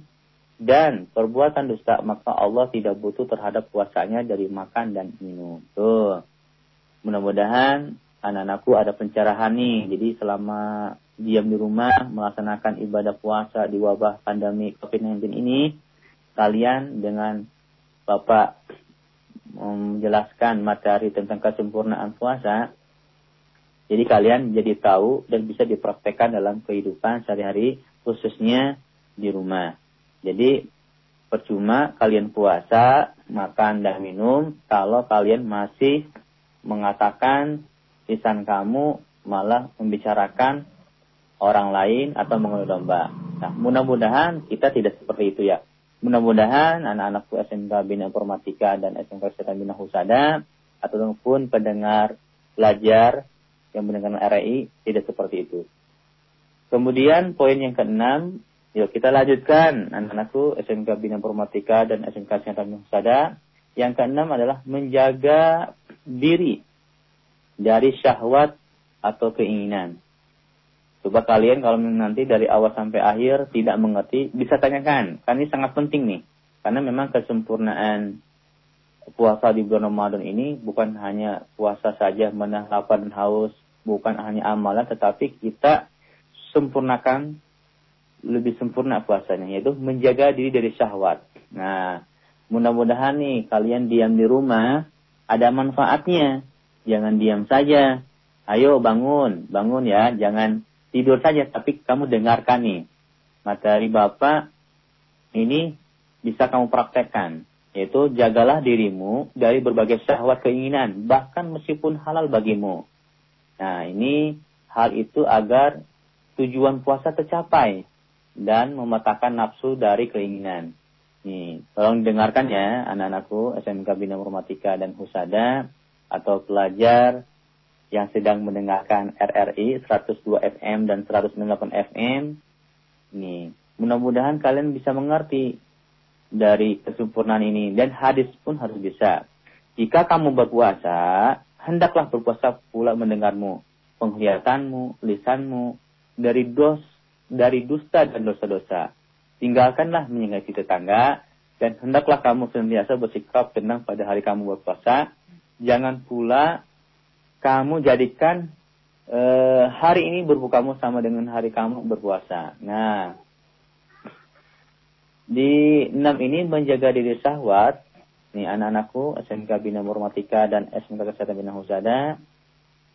Speaker 2: dan perbuatan dusta, maka Allah tidak butuh terhadap puasanya dari makan dan minum. Tuh. Mudah-mudahan anak-anakku ada pencerahan nih. Jadi selama diam di rumah melaksanakan ibadah puasa di wabah pandemi COVID-19 ini, kalian dengan Bapak menjelaskan materi tentang kesempurnaan puasa, jadi kalian jadi tahu dan bisa dipraktekkan dalam kehidupan sehari-hari khususnya di rumah. Jadi percuma kalian puasa, makan dan minum kalau kalian masih mengatakan lisan kamu malah membicarakan orang lain atau mengadu domba. Nah, mudah-mudahan kita tidak seperti itu ya. Mudah-mudahan anak-anakku SMK Bina Informatika dan SMK Kesehatan Bina Husada ataupun pendengar pelajar yang mendengarkan RAI tidak seperti itu. Kemudian poin yang keenam, yuk kita lanjutkan anak-anakku SMK Bina Informatika dan SMK Kesehatan Husada. Yang keenam adalah menjaga diri dari syahwat atau keinginan. Coba kalian kalau nanti dari awal sampai akhir tidak mengerti, bisa tanyakan. Karena ini sangat penting nih. Karena memang kesempurnaan puasa di bulan Ramadan ini bukan hanya puasa saja menahan lapar dan haus, bukan hanya amalan tetapi kita sempurnakan lebih sempurna puasanya yaitu menjaga diri dari syahwat. Nah, mudah-mudahan nih kalian diam di rumah ada manfaatnya. Jangan diam saja. Ayo bangun, bangun ya, jangan tidur saja tapi kamu dengarkan nih. Materi Bapak ini bisa kamu praktekkan yaitu jagalah dirimu dari berbagai syahwat keinginan bahkan meskipun halal bagimu Nah, ini hal itu agar tujuan puasa tercapai dan memetakan nafsu dari keinginan. Nih, tolong dengarkan ya anak-anakku SMK Bina Informatika dan Husada atau pelajar yang sedang mendengarkan RRI 102 FM dan 198 FM. Nih, mudah-mudahan kalian bisa mengerti dari kesempurnaan ini dan hadis pun harus bisa. Jika kamu berpuasa, hendaklah berpuasa pula mendengarmu, penglihatanmu, lisanmu, dari dos, dari dusta dan dosa-dosa. Tinggalkanlah menyinggahi tetangga, dan hendaklah kamu senantiasa bersikap tenang pada hari kamu berpuasa. Jangan pula kamu jadikan e, hari ini berbukamu sama dengan hari kamu berpuasa. Nah, di enam ini menjaga diri syahwat Nih anak-anakku SMK Bina Murmatika dan SMK Kesehatan Bina Husada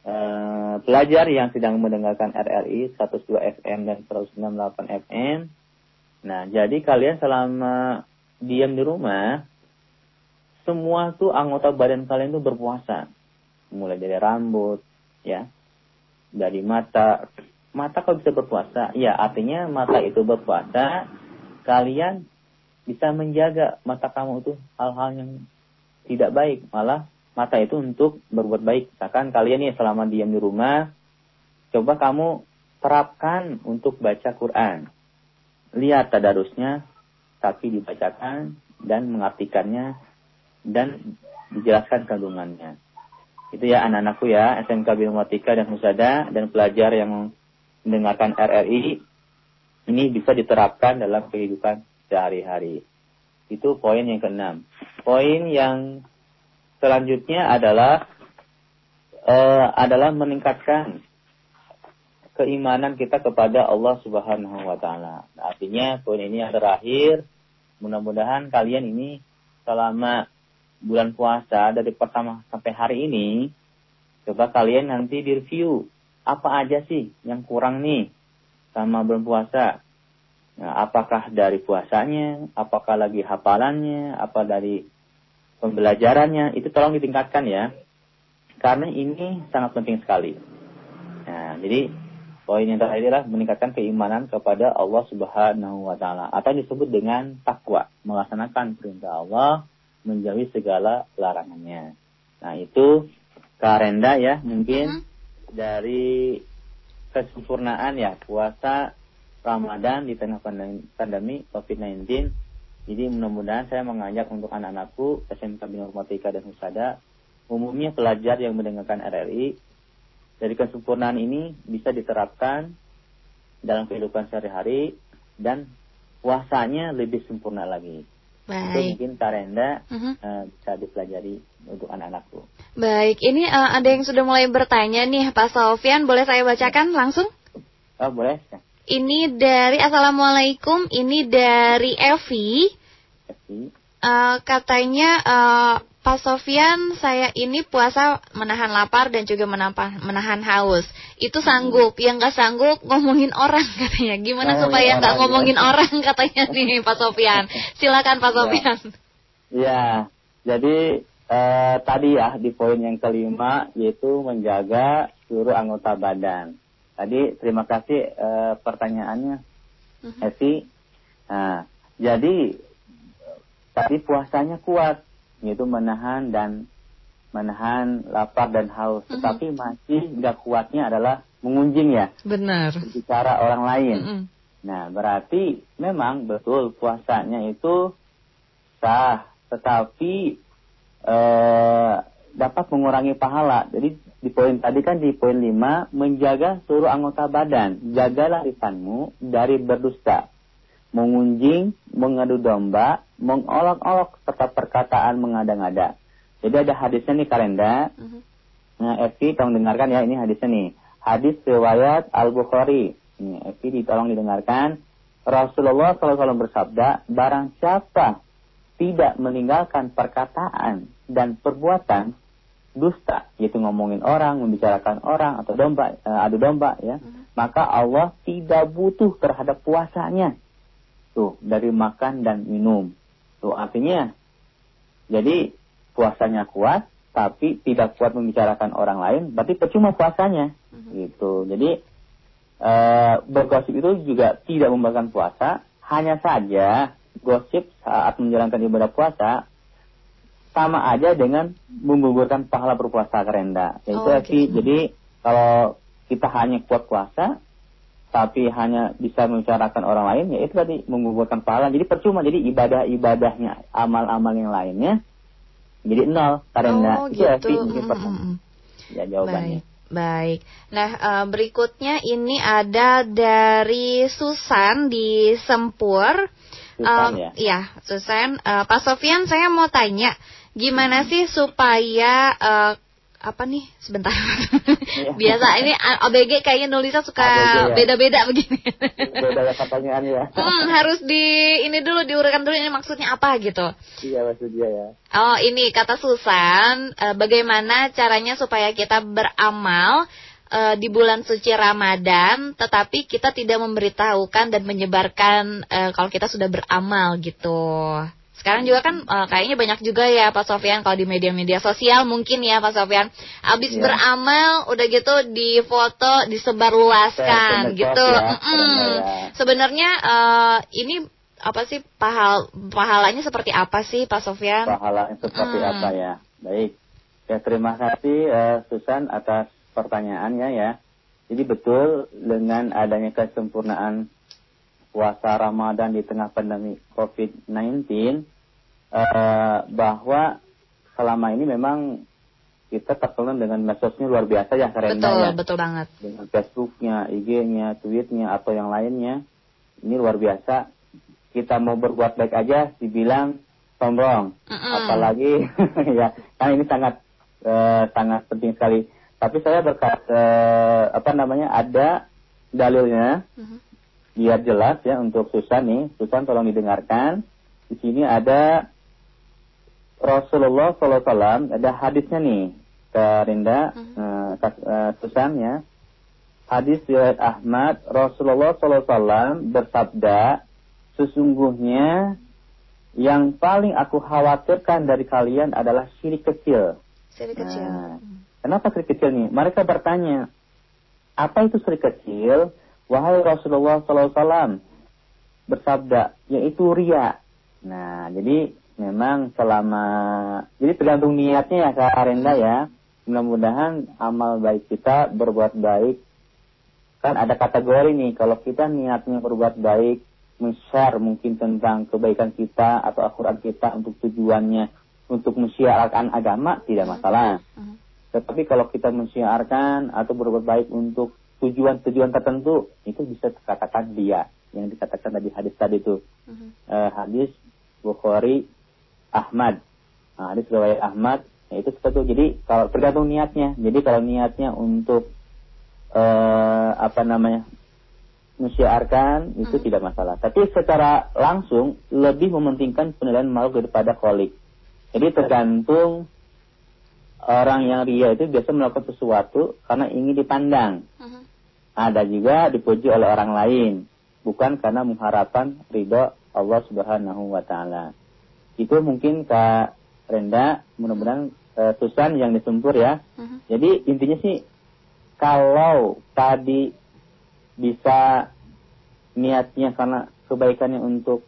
Speaker 2: eh, pelajar yang sedang mendengarkan RRI 102 FM dan 168 FM. Nah, jadi kalian selama diam di rumah semua tuh anggota badan kalian tuh berpuasa. Mulai dari rambut, ya. Dari mata. Mata kok bisa berpuasa? Ya, artinya mata itu berpuasa, kalian bisa menjaga mata kamu itu hal-hal yang tidak baik. Malah mata itu untuk berbuat baik. Misalkan kalian nih selama diam di rumah, coba kamu terapkan untuk baca Quran. Lihat tadarusnya, tapi dibacakan dan mengartikannya dan dijelaskan kandungannya. Itu ya anak-anakku ya, SMK Biomatika dan Musada dan pelajar yang mendengarkan RRI ini bisa diterapkan dalam kehidupan sehari-hari. Itu poin yang keenam. Poin yang selanjutnya adalah uh, adalah meningkatkan keimanan kita kepada Allah Subhanahu wa taala. Artinya poin ini yang terakhir, mudah-mudahan kalian ini selama bulan puasa dari pertama sampai hari ini coba kalian nanti direview apa aja sih yang kurang nih sama belum puasa? Nah, apakah dari puasanya, apakah lagi hafalannya, apa dari pembelajarannya, itu tolong ditingkatkan ya. Karena ini sangat penting sekali. Nah, jadi poin yang terakhir adalah meningkatkan keimanan kepada Allah Subhanahu wa taala atau disebut dengan takwa, melaksanakan perintah Allah, menjauhi segala larangannya. Nah, itu karenda ya mungkin dari kesempurnaan ya puasa Ramadan di tengah pandemi, pandemi COVID-19. Jadi mudah-mudahan saya mengajak untuk anak-anakku SMK Bina Informatika dan Husada, umumnya pelajar yang mendengarkan RRI, dari kesempurnaan ini bisa diterapkan dalam kehidupan sehari-hari dan puasanya lebih sempurna lagi. Itu
Speaker 1: Baik.
Speaker 2: mungkin Karenda
Speaker 1: Mhm.
Speaker 2: eh, bisa dipelajari untuk anak-anakku.
Speaker 1: Baik, ini eh, ada yang sudah mulai bertanya nih Pak Sofian, boleh saya bacakan langsung?
Speaker 2: Oh boleh?
Speaker 1: Ini dari Assalamualaikum, ini dari Evi. Eh, katanya eh, Pak Sofian, saya ini puasa menahan lapar dan juga menampa- menahan haus. Itu sanggup, yang nggak sanggup ngomongin orang katanya. Gimana
Speaker 2: Ngomongin
Speaker 1: supaya nggak
Speaker 2: orang,
Speaker 1: ngomongin
Speaker 2: ya.
Speaker 1: orang katanya nih Pak Sofian. Silakan Pak
Speaker 2: Ya.
Speaker 1: Sofian.
Speaker 2: Ya, jadi eh, tadi ya di poin yang kelima yaitu menjaga seluruh anggota badan. Tadi terima kasih eh, pertanyaannya,
Speaker 1: Mhm.
Speaker 2: Evi. Nah, jadi tadi puasanya kuat, yaitu menahan dan menahan lapar dan haus.
Speaker 1: Mhm.
Speaker 2: Tetapi masih nggak kuatnya adalah mengunjing ya,
Speaker 1: Benar.
Speaker 2: bicara orang lain.
Speaker 1: Mm-mm.
Speaker 2: Nah, berarti memang betul puasanya itu sah, tetapi eh, dapat mengurangi pahala. Jadi di poin tadi kan di poin 5 menjaga seluruh anggota badan. Jagalah lisanmu dari berdusta, mengunjing, mengadu domba, mengolok-olok serta perkataan mengada-ngada. Jadi ada hadisnya nih Karenda.
Speaker 1: Mhm.
Speaker 2: Nah, Evi tolong dengarkan ya ini hadisnya nih. Hadis riwayat Al Bukhari. Ini Evi ditolong didengarkan. Rasulullah SAW bersabda, barang siapa tidak meninggalkan perkataan dan perbuatan dusta, yaitu ngomongin orang, membicarakan orang atau domba, eh, adu domba ya, maka Allah tidak butuh terhadap puasanya. Tuh, dari makan dan minum. Tuh artinya jadi puasanya kuat tapi tidak kuat membicarakan orang lain, berarti percuma puasanya. Gitu. Jadi eh, bergosip itu juga tidak membatalkan puasa, hanya saja gosip saat menjalankan ibadah puasa sama aja dengan menggugurkan pahala berpuasa kerenda. Yaitu
Speaker 1: Oh, gitu.
Speaker 2: jadi kalau kita hanya kuat puasa tapi hanya bisa membicarakan orang lain, ya itu tadi menggugurkan pahala. Jadi percuma. Jadi ibadah-ibadahnya, amal-amal yang lainnya jadi nol karena
Speaker 1: Oh
Speaker 2: itu ya,
Speaker 1: gitu.
Speaker 2: Evi, mungkin
Speaker 1: Mm,
Speaker 2: pertanyaan.
Speaker 1: mm, mm.
Speaker 2: ya jawabannya.
Speaker 1: Baik, baik. Nah, eh, berikutnya ini ada dari Susan di Sempur.
Speaker 2: Susan,
Speaker 1: Em,
Speaker 2: ya.
Speaker 1: Iya, Susan. Eh, Pak Sofian, saya mau tanya, gimana sih supaya eh, apa nih? Sebentar. Biasa ini ABG kayaknya nulisnya suka
Speaker 2: ABG, ya.
Speaker 1: beda-beda begini.
Speaker 2: Beda ya pertanyaan ya.
Speaker 1: Hmm, harus di ini dulu diurutkan dulu ini maksudnya apa gitu.
Speaker 2: Iya maksud dia ya.
Speaker 1: Oh ini kata Susan, eh, bagaimana caranya supaya kita beramal eh, di bulan suci Ramadan, tetapi kita tidak memberitahukan dan menyebarkan eh, kalau kita sudah beramal gitu. Sekarang juga kan eh, kayaknya banyak juga ya Pak Sofian kalau di media-media sosial mungkin ya Pak Sofian. Habis
Speaker 2: Iya.
Speaker 1: beramal udah gitu di foto disebarluaskan
Speaker 2: ke
Speaker 1: gitu.
Speaker 2: ya, benar ya.
Speaker 1: Sebenarnya eh, ini apa sih pahal pahalanya seperti apa sih Pak Sofian?
Speaker 2: Pahala yang seperti
Speaker 1: Hmm.
Speaker 2: apa ya. Baik. Ya terima kasih eh, Susan atas pertanyaannya ya. Jadi betul dengan adanya kesempurnaan puasa Ramadan di tengah pandemi COVID-19 eh, bahwa selama ini memang kita terkenal dengan medsosnya luar biasa ya karena
Speaker 1: Betul,
Speaker 2: ya.
Speaker 1: betul banget.
Speaker 2: dengan Facebooknya, IG-nya, tweetnya atau yang lainnya ini luar biasa. Kita mau berbuat baik aja dibilang sombong,
Speaker 1: Mm-mm.
Speaker 2: apalagi ya kan ini sangat eh, sangat penting sekali. Tapi saya berkat eh, apa namanya ada dalilnya
Speaker 1: Mhm.
Speaker 2: Biar jelas ya untuk Susan nih. Susan tolong didengarkan. Di sini ada Rasulullah SAW ada hadisnya nih ke Rinda eh, Susan ya. hadis riwayat Ahmad, Rasulullah SAW bersabda, sesungguhnya yang paling aku khawatirkan dari kalian adalah syirik kecil.
Speaker 1: Syirik kecil.
Speaker 2: Nah, kenapa syirik kecil nih? Mereka bertanya, apa itu syirik kecil? Wahai Rasulullah SAW bersabda, yaitu ria. Nah, jadi memang selama, jadi tergantung niatnya ya Kak Arenda ya. Mudah-mudahan amal baik kita berbuat baik. Kan ada kategori nih, kalau kita niatnya berbuat baik, men-share mungkin tentang kebaikan kita atau Al-Quran kita untuk tujuannya untuk mensiarkan agama, tidak masalah. Tetapi kalau kita mensiarkan atau berbuat baik untuk tujuan-tujuan tertentu, itu bisa dikatakan dia yang dikatakan tadi hadis tadi itu
Speaker 1: Mhm.
Speaker 2: Eh, hadis Bukhari Ahmad. Nah, hadis riwayat Ahmad ya itu seperti itu. Jadi kalau tergantung niatnya. Jadi kalau niatnya untuk eh, apa namanya mensiarkan itu
Speaker 1: Hmm.
Speaker 2: tidak masalah. Tapi secara langsung lebih mementingkan penilaian makhluk daripada kholik. Jadi tergantung orang yang ria itu biasa melakukan sesuatu karena ingin dipandang.
Speaker 1: Mhm.
Speaker 2: Ada juga dipuji oleh orang lain, bukan karena mengharapkan ridho Allah Subhanahu wa taala. Itu mungkin Kak Renda, mudah-mudahan eh, tulisan yang disempur ya.
Speaker 1: Mhm.
Speaker 2: Jadi intinya sih kalau tadi bisa niatnya karena kebaikannya untuk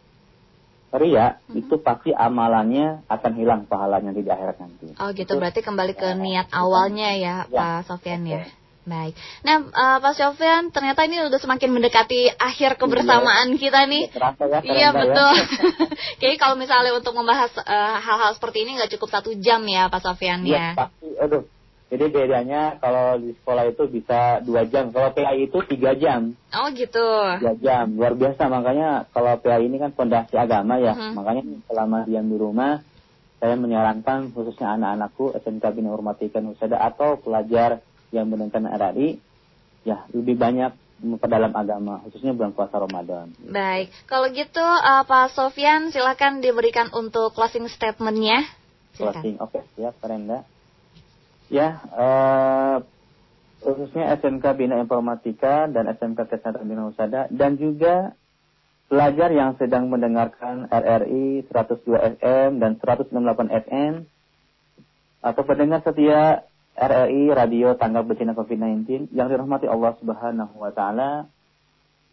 Speaker 2: ria, itu pasti amalannya akan hilang pahalanya di akhirat nanti.
Speaker 1: Oh gitu, berarti kembali ke niat awalnya ya,
Speaker 2: Ya.
Speaker 1: Pak Sofyan ya. Baik. Nah, eh, Pak Sofyan, ternyata ini udah semakin mendekati akhir kebersamaan kita nih.
Speaker 2: Terasa ya,
Speaker 1: Iya
Speaker 2: ya?
Speaker 1: betul. Kayaknya kalau misalnya untuk membahas eh, hal-hal seperti ini nggak cukup satu jam ya, Pak Sofyan
Speaker 2: Iya,
Speaker 1: ya.
Speaker 2: pasti. Aduh. Jadi bedanya kalau di sekolah itu bisa dua jam. Kalau PAI itu tiga jam.
Speaker 1: Oh gitu.
Speaker 2: Tiga jam. Luar biasa. Makanya kalau PAI ini kan fondasi agama ya.
Speaker 1: Mhm.
Speaker 2: Makanya selama diam di rumah, saya menyarankan khususnya anak-anakku SMK Bina Hormatikan Husada atau pelajar yang mendengarkan RRI, ya lebih banyak memperdalam agama, khususnya bulan puasa Ramadan.
Speaker 1: Baik. Kalau gitu, eh, Pak Sofyan silakan diberikan untuk closing statementnya.
Speaker 2: Closing. Oke, siap, Renda. Ya, eh, khususnya SMK Bina Informatika dan SMK Kesehatan Bina Husada dan juga pelajar yang sedang mendengarkan RRI 102 FM dan 168 FM atau pendengar setia RRI Radio Tanggap Bencana COVID-19 yang dirahmati Allah Subhanahu wa taala.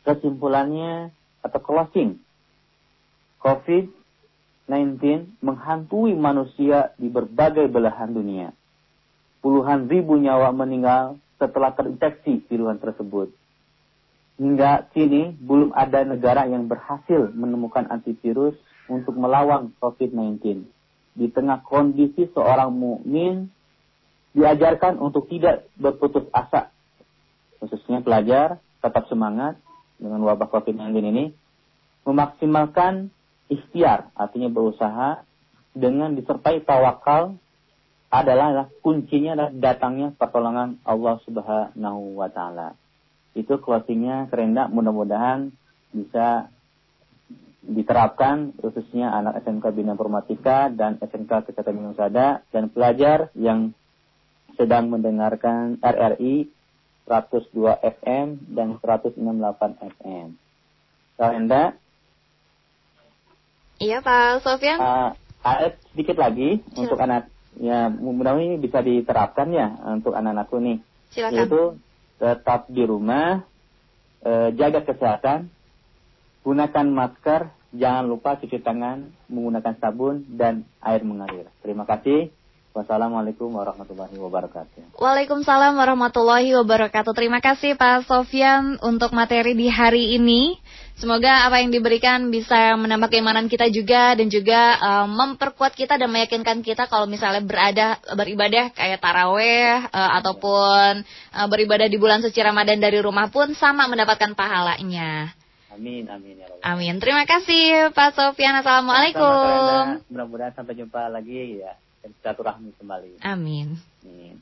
Speaker 2: Kesimpulannya atau closing COVID-19 menghantui manusia di berbagai belahan dunia. Puluhan ribu nyawa meninggal setelah terinfeksi virus tersebut. Hingga kini belum ada negara yang berhasil menemukan antivirus untuk melawan COVID-19. Di tengah kondisi seorang mukmin diajarkan untuk tidak berputus asa. Khususnya pelajar tetap semangat dengan wabah COVID-19 ini. Memaksimalkan ikhtiar, artinya berusaha dengan disertai tawakal adalah kuncinya adalah datangnya pertolongan Allah Subhanahu wa taala. Itu closingnya kerenda mudah-mudahan bisa diterapkan khususnya anak SMK Bina Informatika dan SMK Kesehatan Usada dan pelajar yang sedang mendengarkan RRI 102 FM dan 168 FM. Kerenda
Speaker 1: Iya, Pak Sofyan.
Speaker 2: uh, ada sedikit lagi
Speaker 1: Silakan.
Speaker 2: untuk anak ya mudah-mudahan ini bisa diterapkan ya untuk anak-anakku nih
Speaker 1: Silakan.
Speaker 2: yaitu tetap di rumah eh, jaga kesehatan gunakan masker jangan lupa cuci tangan menggunakan sabun dan air mengalir terima kasih wassalamualaikum warahmatullahi wabarakatuh
Speaker 1: Waalaikumsalam warahmatullahi wabarakatuh. Terima kasih Pak Sofyan untuk materi di hari ini. Semoga apa yang diberikan bisa menambah keimanan kita juga dan juga eh, memperkuat kita dan meyakinkan kita kalau misalnya berada beribadah kayak taraweh eh, ataupun eh, beribadah di bulan suci Ramadan dari rumah pun sama mendapatkan pahalanya.
Speaker 2: amin amin ya Allah
Speaker 1: Amin. Terima kasih Pak Sofyan. Assalamualaikum.
Speaker 2: mudah-mudahan sampai jumpa lagi ya silaturahmi kembali
Speaker 1: Amin.
Speaker 2: amin